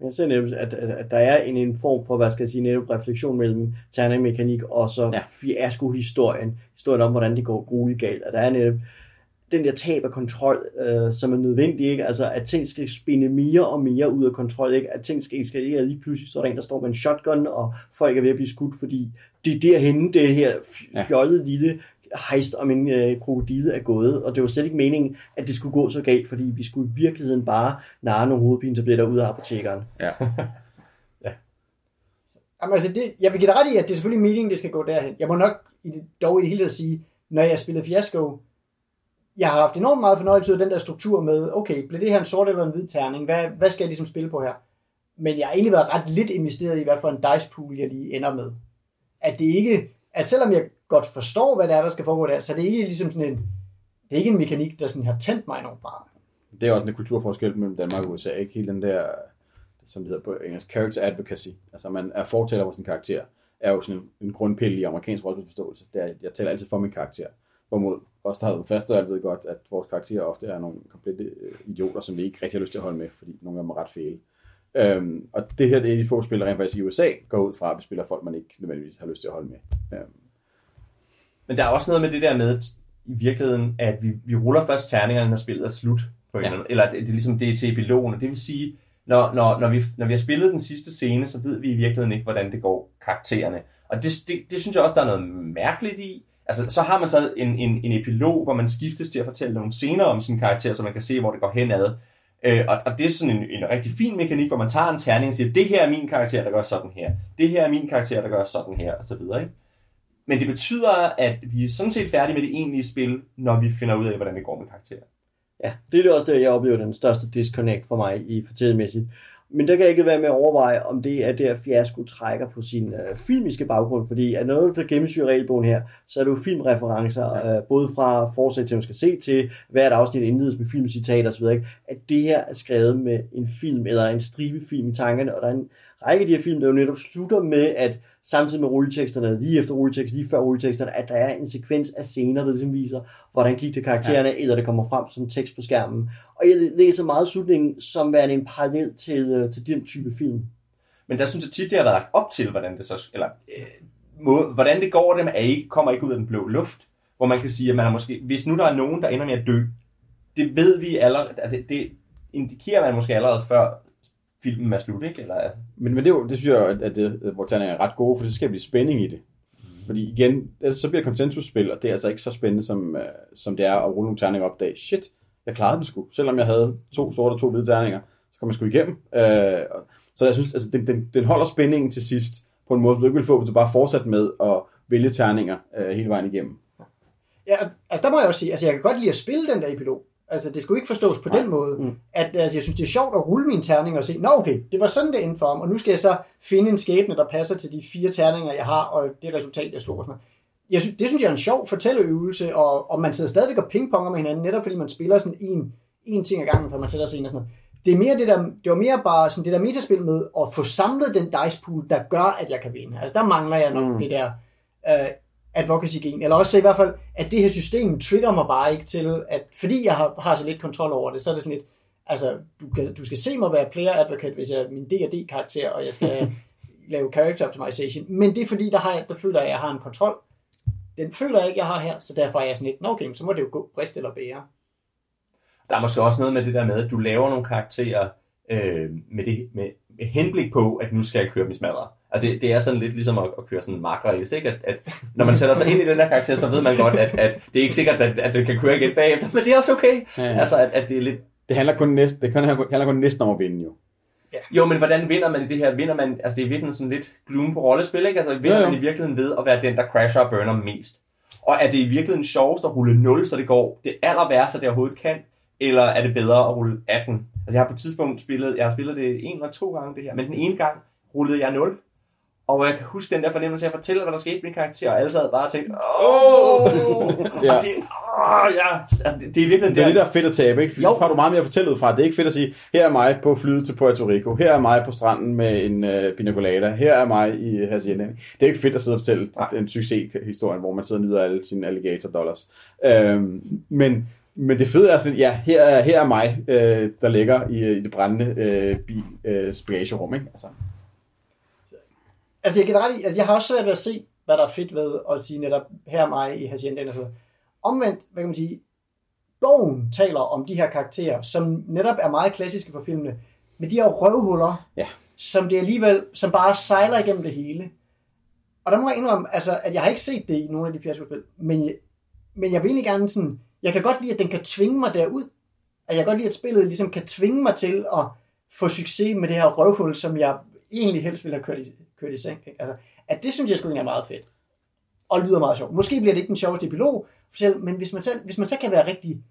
Jeg ser netop, at, at, at der er en, en form for, hvad skal jeg sige, netop refleksion mellem terningmekanik og så ja. fiasko-historien. Historien om, hvordan det går grueligt galt. Og der er netop den der tab af kontrol, øh, som er nødvendig, ikke? Altså, at ting skal spinde mere og mere ud af kontrol, ikke? At ting skal eskalere lige pludselig, så er der en, der står med en shotgun, og folk er ved at blive skudt, fordi det er derhenne, det her fjollede lille hejst om en øh, krokodille er gået, og det var slet ikke meningen, at det skulle gå så galt, fordi vi skulle i virkeligheden bare narre nogle hovedpinetabletter ud af apotekeren. Ja. Jamen, altså det, jeg vil give dig ret i, at det er selvfølgelig meningen, det skal gå derhen. Jeg må nok i det, dog i det hele taget sige, når jeg spillede Fiasco, jeg har haft enormt meget fornøjelse af den der struktur med, okay, bliver det her en sort eller en hvid terning? Hvad, hvad skal jeg ligesom spille på her? Men jeg har egentlig været ret lidt investeret i, hvad for en dice pool, jeg lige ender med. At det ikke, at selvom jeg godt forstår, hvad det er, der skal foregå der, så det er ikke ligesom sådan en, det er ikke en mekanik, der sådan har tændt mig enormt meget. Det er også en kulturforskel mellem Danmark og USA, ikke? Hele den der, som det hedder på engelsk, character advocacy. Altså man er fortæller for sin karakter, er jo sådan en, en grundpille i amerikansk rollespilsforståelse. Det er, jeg taler altid for min karakter. Hvorimod os, der har været faste, ved godt, at vores karakterer ofte er nogle komplette øh, idioter, som vi ikke rigtig har lyst til at holde med, fordi nogle af dem er ret fæle. Øhm, og det her det er de få spillere rent faktisk i USA går ud fra, at vi spiller folk, man ikke nødvendigvis har lyst til at holde med. Øhm, Men der er også noget med det der med, i virkeligheden, at vi, vi ruller først terningerne, når spillet er slut. På en Ja. eller, det, det er ligesom det er til epilogen. og Det vil sige, når, når, når, vi, når vi har spillet den sidste scene, så ved vi i virkeligheden ikke, hvordan det går karaktererne. Og det, det, det synes jeg også, der er noget mærkeligt i. Altså, så har man så en, en, en epilog, hvor man skiftes til at fortælle nogle scener om sin karakter, så man kan se, hvor det går henad. Øh, og, og det er sådan en, en rigtig fin mekanik, hvor man tager en terning og siger, det her er min karakter, der gør sådan her. Det her er min karakter, der gør sådan her, og så videre. Ikke? Men det betyder, at vi er sådan set færdige med det egentlige spil, når vi finder ud af, hvordan det går med karakterer. Ja, det er det også det, jeg oplever den største disconnect for mig i fortællemæssigt. Men der kan jeg ikke være med at overveje, om det er der fiasko trækker på sin øh, filmiske baggrund, fordi er noget, der gennemsyrer regelbogen her, så er det jo filmreferencer, ja. øh, både fra forsæt til, man skal se til, hvert afsnit indledes med filmcitater osv., at det her er skrevet med en film, eller en stribefilm i tankerne, og der er en række af de her film, der jo netop slutter med, at samtidig med rulleteksterne, lige efter rulleteksten, lige før rulleteksterne, at der er en sekvens af scener, der ligesom viser, hvordan gik det karaktererne, ja. eller det kommer frem som tekst på skærmen. Og jeg læser meget slutningen som værende en parallel til, øh, til den type film. Men der synes jeg tit, det har været lagt op til, hvordan det så, eller, øh, måde, hvordan det går dem, er ikke, kommer ikke ud af den blå luft. Hvor man kan sige, at man har måske, hvis nu der er nogen, der ender med at dø, det ved vi allerede, at det, det indikerer man måske allerede før filmen er slut, ikke? Eller, altså, Men, men det, er jo, det synes jeg, at, at, det, at vores terninger er ret gode, for det skal blive spænding i det. Fordi igen, altså, så bliver det konsensusspil, og det er altså ikke så spændende, som, uh, som det er at rulle nogle terninger op dag. Shit, jeg klarede den sgu. Selvom jeg havde to sorte og to hvide terninger, så kom jeg sgu igennem. Uh, så jeg synes, altså, den, den, den holder spændingen til sidst på en måde, du ikke vil få, hvis du bare fortsætter med at vælge terninger uh, hele vejen igennem. Ja, altså der må jeg også sige, altså jeg kan godt lide at spille den der epilog. Altså det skulle ikke forstås på Nej. den måde, Mm. at altså, jeg synes det er sjovt at rulle mine terninger og se, nå okay, det var sådan det endte for ham, og nu skal jeg så finde en skæbne, der passer til de fire terninger, jeg har, og det resultat, jeg slog og sådan noget. Jeg synes, det synes jeg er en sjov fortælleøvelse, og, og man sidder stadigvæk og pingponger med hinanden, netop fordi man spiller sådan en, en ting ad gangen, for man sætter sig ind og sådan noget. Det, er mere det, der, det var mere bare sådan det der metaspil med at få samlet den dice pool, der gør, at jeg kan vinde. Altså der mangler jeg nok mm. det der øh, advocacy gen, eller også i hvert fald, at det her system trigger mig bare ikke til, at fordi jeg har, har så lidt kontrol over det, så er det sådan lidt, altså, du, kan, du skal se mig være player advocate, hvis jeg er min D&D karakter, og jeg skal lave character optimization, men det er fordi, der, har jeg, der føler jeg, at jeg har en kontrol. Den føler jeg ikke, jeg har her, så derfor er jeg sådan lidt, nå okay, så må det jo gå brist eller bære. der er måske også noget med det der med, at du laver nogle karakterer øh, med, det, med, med henblik på, at nu skal jeg køre i smadre. Altså det, det er sådan lidt ligesom at, at køre sådan en makkerrace, ikke? At, at når man sætter sig ind i den der karakter, så ved man godt, at, at det er ikke sikkert, at, at det kan køre igen bagefter, men det er også okay. Ja, ja. Altså at, at det er lidt Det handler kun, næsten, det handler handler kun næsten om at vinde, jo. Jo, men hvordan vinder man i det her? Vinder man, altså det er virkelig sådan lidt gloom på rollespil, ikke? Altså vinder Jo, jo. man i virkeligheden ved at være den, der crasher og burner mest? Og er det i virkeligheden sjovest at rulle 0, så det går det aller værste, det overhovedet kan? Eller er det bedre at rulle 18? Altså jeg har på et tidspunkt spillet, jeg har spillet det en eller to gange det her, men den ene gang rullede jeg 0. Og jeg kan huske den der fornemmelse af at fortælle, hvad der skete med min karakter, og alle sad bare og tænkte, åh, Ja. det, åh, ja. Altså, det, det er virkelig Det er det, der er fedt at tabe, ikke? Jo. så har du meget mere at fortælle ud fra. Det er ikke fedt at sige, her er mig på flyet til Puerto Rico, her er mig på stranden med en uh, pina colada, her er mig i Hacienda. Det er ikke fedt at sidde og fortælle Nej. en succeshistorie, hvor man sidder og nyder alle sine alligator dollars. Øhm, men, men det fede er sådan, ja, her er, her er mig, øh, der ligger i, i det brændende øh, bil, øh, bagagerum, ikke? Altså, Altså jeg, i, altså, jeg har også svært ved at se, hvad der er fedt ved at sige netop, her er mig i Haciendaen og så videre. Omvendt, hvad kan man sige, bogen taler om de her karakterer, som netop er meget klassiske for filmene, med de her røvhuller, Ja. som det alligevel, som bare sejler igennem det hele. Og der må jeg indrømme, altså, at jeg har ikke set det i nogle af de fiaskospil, men men jeg vil egentlig gerne sådan, jeg kan godt lide, at den kan tvinge mig derud. At jeg kan godt lide, at spillet ligesom kan tvinge mig til at få succes med det her røvhul, som jeg egentlig helst ville have kørt i, kørt i seng. Ikke? Altså, at det synes jeg sgu egentlig er meget fedt. Og lyder meget sjovt. Måske bliver det ikke den sjoveste epilog, selv, men hvis man, selv, hvis man så kan være rigtig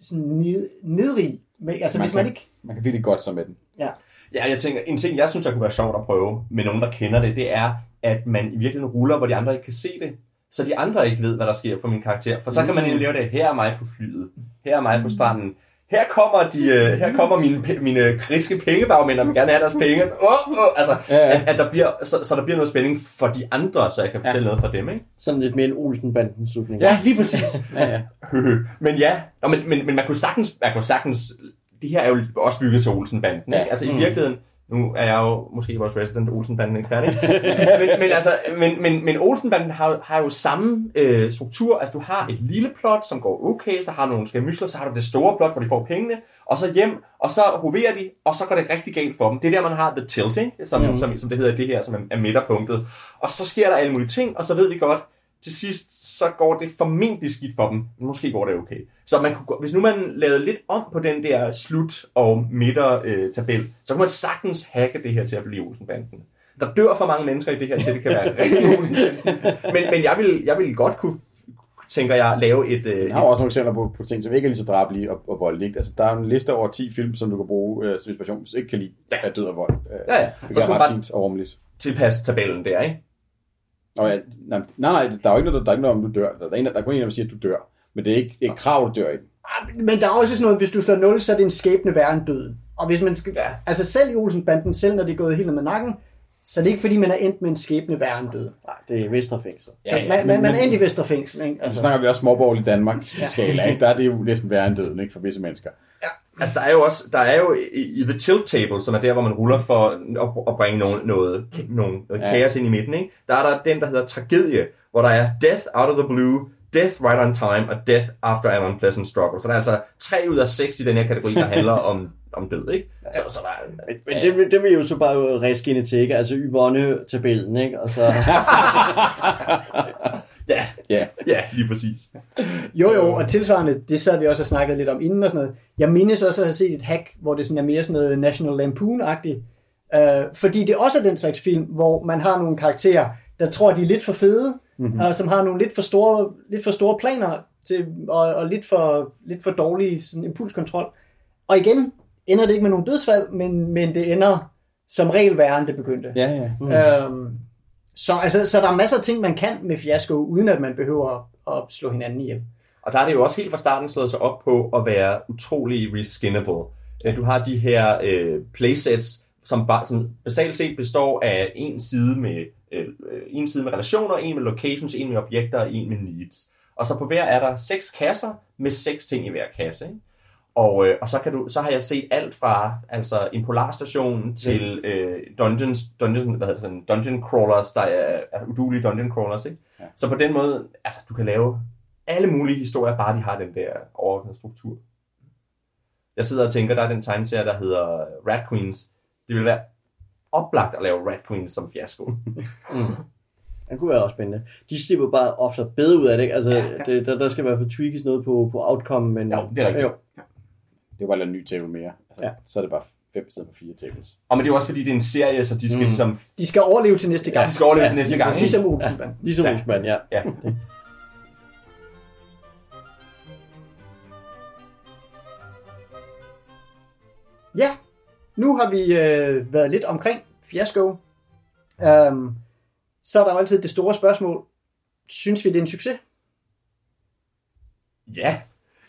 sådan ned, nedrig, med, altså man hvis man kan, ikke... Man kan virkelig godt så med den. Ja, Ja, jeg tænker, en ting, jeg synes, der kunne være sjovt at prøve med nogen, der kender det, det er, at man i virkeligheden ruller, hvor de andre ikke kan se det. Så de andre ikke ved, hvad der sker for min karakter. For så kan man lave det, her er mig på flyet. Her er mig på stranden. Her kommer, de, øh, her kommer mine, mine griske pengebagmænd, og vil gerne have deres penge. Så, oh, oh, altså, Ja, ja. At, at der bliver, så, så der bliver noget spænding for de andre, så jeg kan fortælle ja. noget fra dem. Ikke? Sådan lidt mere en Olsen-banden slutning. ja lige præcis. Ja, ja. men ja, Nå, men, men, men man kunne sagtens, man kunne sagtens, det her er jo også bygget til Olsen-banden. Ikke? Altså i virkeligheden, nu er jeg jo måske vores resident Olsen-banden ekspert, ikke? men, men, altså, men, men, men Olsen-banden har, har jo samme øh, struktur. Altså du har et lille plot, som går okay, så har du nogle skærmysler, så har du det store plot, hvor de får pengene, og så hjem, og så hoverer de, og så går det rigtig galt for dem. Det er der, man har the tilt, ikke? Som, mm. som, som det hedder det her, som er, er midterpunktet. Og så sker der alle mulige ting, og så ved vi godt, til sidst, så går det formentlig skidt for dem. Måske går det okay. Så man kunne, hvis nu man lavede lidt om på den der slut- og midter-tabel, så kunne man sagtens hacke det her til at blive Olsenbanden. Der dør for mange mennesker i det her, til det kan være. Men, men jeg, vil, jeg vil godt kunne, tænker jeg, lave et... Øh, Jeg har også nogle eksempler på, på ting, som ikke er lige så drabelige og, og voldelige. Altså, der er en liste over 10 film, som du kan bruge øh, som inspiration, hvis ikke kan lide Ja. af død og vold. Øh, Ja, ja. Det Så er ret fint og rummeligt. tilpasse tabellen der, ikke? Og ja, nej, nej, nej, der er jo ikke noget, der er ikke noget om, du dør. Der er, en, der er kun en, der siger, at du dør. Men det er ikke, det er ikke krav, du dør i. Ah, Men der er også sådan noget, hvis du slår 0, så er det en skæbne værre end døden. Og hvis man skal, Ja. altså selv i Olsenbanden, selv når det er gået helt ned med nakken, så er det ikke fordi, man er endt med en skæbne værre end døden. Nej, det er Vesterfængsel. Ja, ja, man, man, man er endt i Vesterfængsel, ikke? Så Altså, snakker vi også småborgerlig Danmark skala, ikke? Der er det jo næsten værre end døden, ikke? For visse mennesker. Altså, der er jo også, der er jo i, i The Tilt Table, som er der, hvor man ruller for at, at bringe noget, noget, noget, noget Ja. kaos ind i midten, ikke? Der er der den, der hedder Tragedie, hvor der er Death Out of the Blue, Death Right on Time og Death After an Unpleasant Struggle. Så der er altså tre ud af seks i den her kategori, der handler om, om død, ikke? Så, så der er, Men, men det, vil- det vil jo så bare reskinne til, ikke? Altså Yvonne-tabellen, ikke? Og så... ja, Ja. lige præcis. jo jo, og tilsvarende, det sad vi også og snakkede lidt om inden og sådan noget. Jeg mindes også at have set et hack, hvor det sådan er mere sådan noget National Lampoon-agtigt. Øh, fordi det også er den slags film, hvor man har nogle karakterer, der tror, de er lidt for fede, mm-hmm. og som har nogle lidt for store, lidt for store planer til, og, og lidt, for, lidt for dårlig sådan, impulskontrol. Og igen ender det ikke med nogen dødsfald, men, men det ender som regel værre, end det begyndte. Ja, ja. Mm. Øhm, så, altså, så der er masser af ting, man kan med fiasko, uden at man behøver at, at slå hinanden ihjel. Og der er det jo også helt fra starten slået sig op på at være utrolig reskinnable. Øh, du har de her øh, playsets, som, bare, som basalt set består af en side med øh, en side med relationer, en med locations, en med objekter og en med needs. Og så på hver er der seks kasser med seks ting i hver kasse. Ikke? Og, øh, og så, kan du, så har jeg set alt fra altså en polarstation til øh, dungeons, dungeon, hvad hedder det, sådan, dungeon crawlers, der er, er udulige dungeon crawlers. Ikke? Ja. Så på den måde, altså du kan lave alle mulige historier, bare de har den der overordnede struktur. Jeg sidder og tænker, der er den tegneserie, der hedder Rat Queens. Det vil være oplagt at lave Rat Queens som fiasko. Det kunne være også spændende. De slipper bare ofte bedre ud af det, ikke? Altså, Ja, ja, ja. ja. Det, der, der skal i hvert fald tweakes noget på, på outcome, men... Ja, det er rigtigt. Jo. Det var en ny table mere. Altså, Ja. Så er det bare fem stedet for fire tables. Og men det er jo også fordi, det er en serie, så de skal mm. ligesom... De skal overleve til næste gang. Ja, de skal overleve til næste gang. Ligesom Olsenband. Ligesom Ja. ja. Olsmann, ja. Ja. Ja, nu har vi øh, været lidt omkring fiasko. Um, så er der jo altid det store spørgsmål. Synes vi, det er en succes? Ja,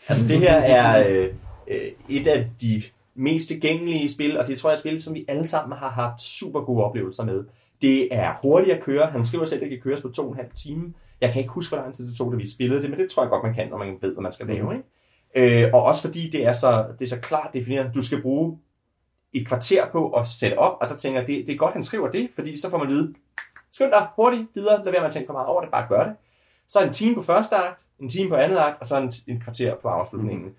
altså det her er øh, øh, et af de mest tilgængelige spil, og det tror jeg er et spil, som vi alle sammen har haft super gode oplevelser med. Det er hurtigt at køre. Han skriver selv, at det kan køres på to og en halv time. Jeg kan ikke huske, hvor lang tid det tog, da vi spillede det, men det tror jeg godt, man kan, når man ved, hvad man skal lave. Ikke? Øh, og også fordi det er, så, det er så klart defineret. Du skal bruge et kvarter på at sætte op, og der tænker jeg, det, det er godt, han skriver det, fordi så får man at vide, skynd dig hurtigt videre, lad være med at tænke for meget over det, bare gør det. Så en time på første akt, en time på andet akt, og så en, en kvarter på afslutningen. Mm.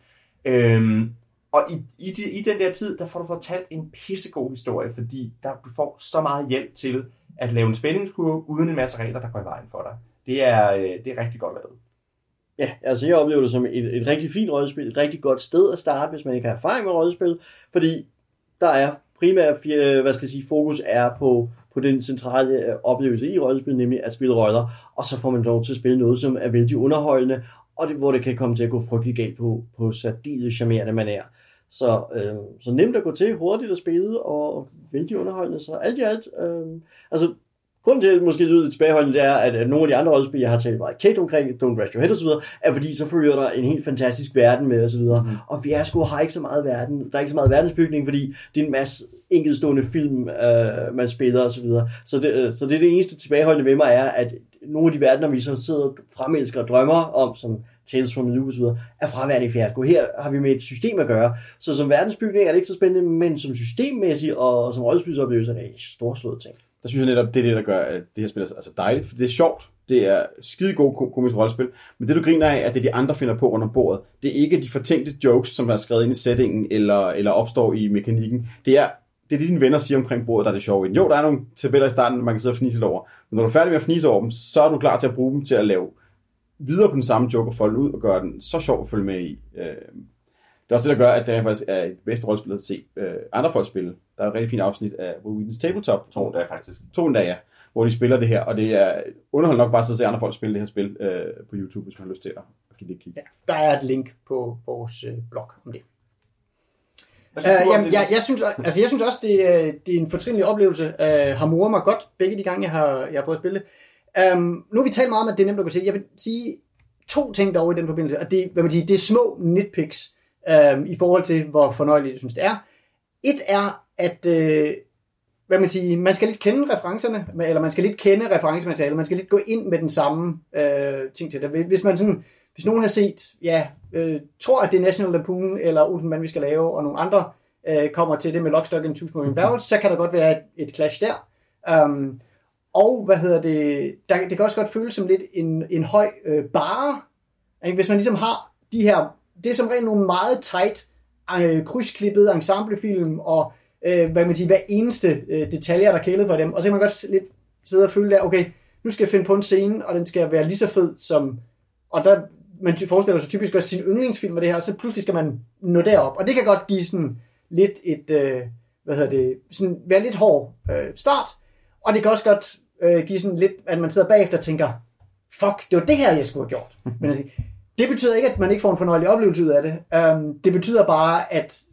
Øhm, og i, i, de, i den der tid, der får du fortalt en pissegod historie, fordi der, du får så meget hjælp til at lave en spændingskurve, uden en masse regler, der går i vejen for dig. Det er, øh, det er rigtig godt lavet. Ja, altså jeg oplever det som et, et rigtig fint rollespil, et rigtig godt sted at starte, hvis man ikke har erfaring med rollespil, fordi der er primært, øh, hvad skal jeg sige, fokus er på, på den centrale øh, oplevelse i rollespil, nemlig at spille roller, og så får man lov til at spille noget, som er vældig underholdende, og det, hvor det kan komme til at gå frygtelig galt på, på særdeles charmerende manér. Så, øh, så nemt at gå til, hurtigt at spille, og vældig underholdende. Så alt i alt, øh, altså Grunden til, at det måske lyder lidt tilbageholdende, det er, at nogle af de andre rollespil, jeg har talt meget kægt omkring, Don't Rush Your Head osv., er fordi, så følger der en helt fantastisk verden med osv. Mm. Og Fiasco har ikke så meget verden. Der er ikke så meget verdensbygning, fordi det er en masse enkeltstående film, øh, man spiller osv. Så, så, det, øh, så det er det eneste tilbageholdende ved mig, er, at nogle af de verdener, vi så sidder og fremelsker og drømmer om, som Tales from the Loop osv., er fraværende i fiasko. Her har vi med et system at gøre. Så som verdensbygning er det ikke så spændende, men som systemmæssigt og som rollespilsoplevelse er det en storslået ting. Der synes jeg netop, det er det, der gør at det her spil er altså dejligt, for det er sjovt. Det er skide god komisk rollespil, men det du griner af, er det de andre finder på under bordet. Det er ikke de fortænkte jokes, som er skrevet ind i settingen, eller, eller opstår i mekanikken. Det er det er det, dine venner siger omkring bordet, der er det sjove. Jo, der er nogle tabeller i starten, man kan sidde og fnise lidt over. Men når du er færdig med at fnise over dem, så er du klar til at bruge dem til at lave videre på den samme joke og folde den ud og gøre den så sjov at følge med i. Øh, Det er også det, der gør, at det faktisk er et bedste rollespil at se øh, andre folk spille. Der er et rigtig fint afsnit af Will Wheaton's Tabletop. To der faktisk. To endda, ja. Hvor de spiller det her, og det er underholdende nok bare at se andre folk spille det her spil øh, på YouTube, hvis man har lyst til at at give det et kig. Ja, der er et link på vores øh, blog om det. Synes om jamen, det? jeg, jeg, synes, altså, jeg synes også, det, er- det er en fortrinlig oplevelse. Uh, har moret mig godt begge de gange, jeg har, jeg har prøvet at spille det. Um, nu har vi talt meget om, at det er nemt at gå til. Jeg vil sige to ting dog i den forbindelse, og det, hvad man siger, det er små nitpicks um, i forhold til, hvor fornøjeligt jeg synes, det er. Et er, at uh, hvad man, siger, man skal lidt kende referencerne, eller man skal lidt kende referencematerialet, man skal lidt gå ind med den samme øh, ting til det. Hvis man sådan, hvis nogen har set, ja, øh, tror at det er National Lampoon eller Olsenband, vi skal lave, og nogle andre øh, kommer til det med Lockstock and Two Smoking Barrels, så kan der godt være et, et clash der. Um, og hvad hedder det, der, det kan også godt føles som lidt en, en høj øh, bare, ikke? hvis man ligesom har de her, det er som regel nogle meget tight, øh, krydsklippede ensemblefilm, og øh, hvad man siger, hver eneste øh, detaljer, der er kælet for dem, og så kan man godt lidt sidde og føle der, okay, nu skal jeg finde på en scene, og den skal være lige så fed som, og der, man forestiller sig typisk også sin yndlingsfilm med det her, og så pludselig skal man nå derop, og det kan godt give sådan lidt et, øh, hvad hedder det, sådan være lidt hård øh, start, og det kan også godt øh, give sådan lidt, at man sidder bagefter og tænker, fuck, det var det her, jeg skulle have gjort. Men altså, det betyder ikke, at man ikke får en fornøjelig oplevelse ud af det. Um, det betyder bare, at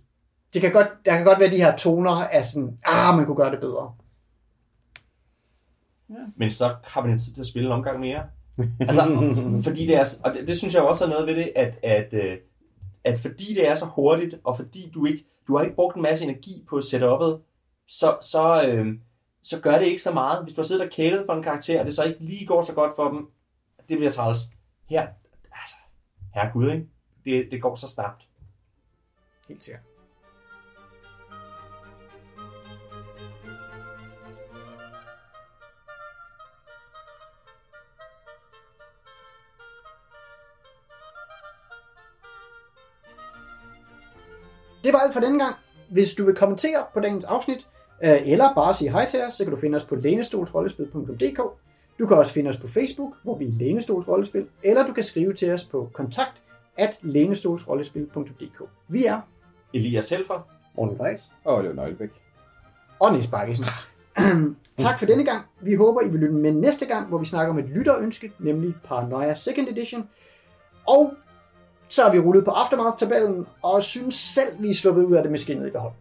det kan godt, der kan godt være de her toner af sådan, ah, man kunne gøre det bedre. Men så har man jo tid til at spille en omgang mere. Altså, fordi det er, og det, det synes jeg også er noget ved det, at, at, øh, at fordi det er så hurtigt, og fordi du ikke, du har ikke brugt en masse energi på setup'et, så, så, øh, så gør det ikke så meget. Hvis du har siddet og kælet for en karakter, og det så ikke lige går så godt for dem, det bliver træls. Her, altså, herregud, ikke? Det, det går så snabbt. Helt sikkert. Det var alt for denne gang. Hvis du vil kommentere på dagens afsnit, øh, eller bare sige hej til os, så kan du finde os på lænestolsrollespil.dk. Du kan også finde os på Facebook, hvor vi er Lænestols Rollespil, eller du kan skrive til os på kontakt at lænestolsrollespil.dk. Vi er Elias Helfer, Morten Greis. Og Leon Nøglebæk. og Niels Bakkesen. tak for denne gang. Vi håber, I vil lytte med næste gang, hvor vi snakker om et lytterønske, nemlig Paranoia Second Edition. Og så har vi rullet på Aftermath-tabellen, og synes selv, vi er sluppet ud af det med skinnet i behold.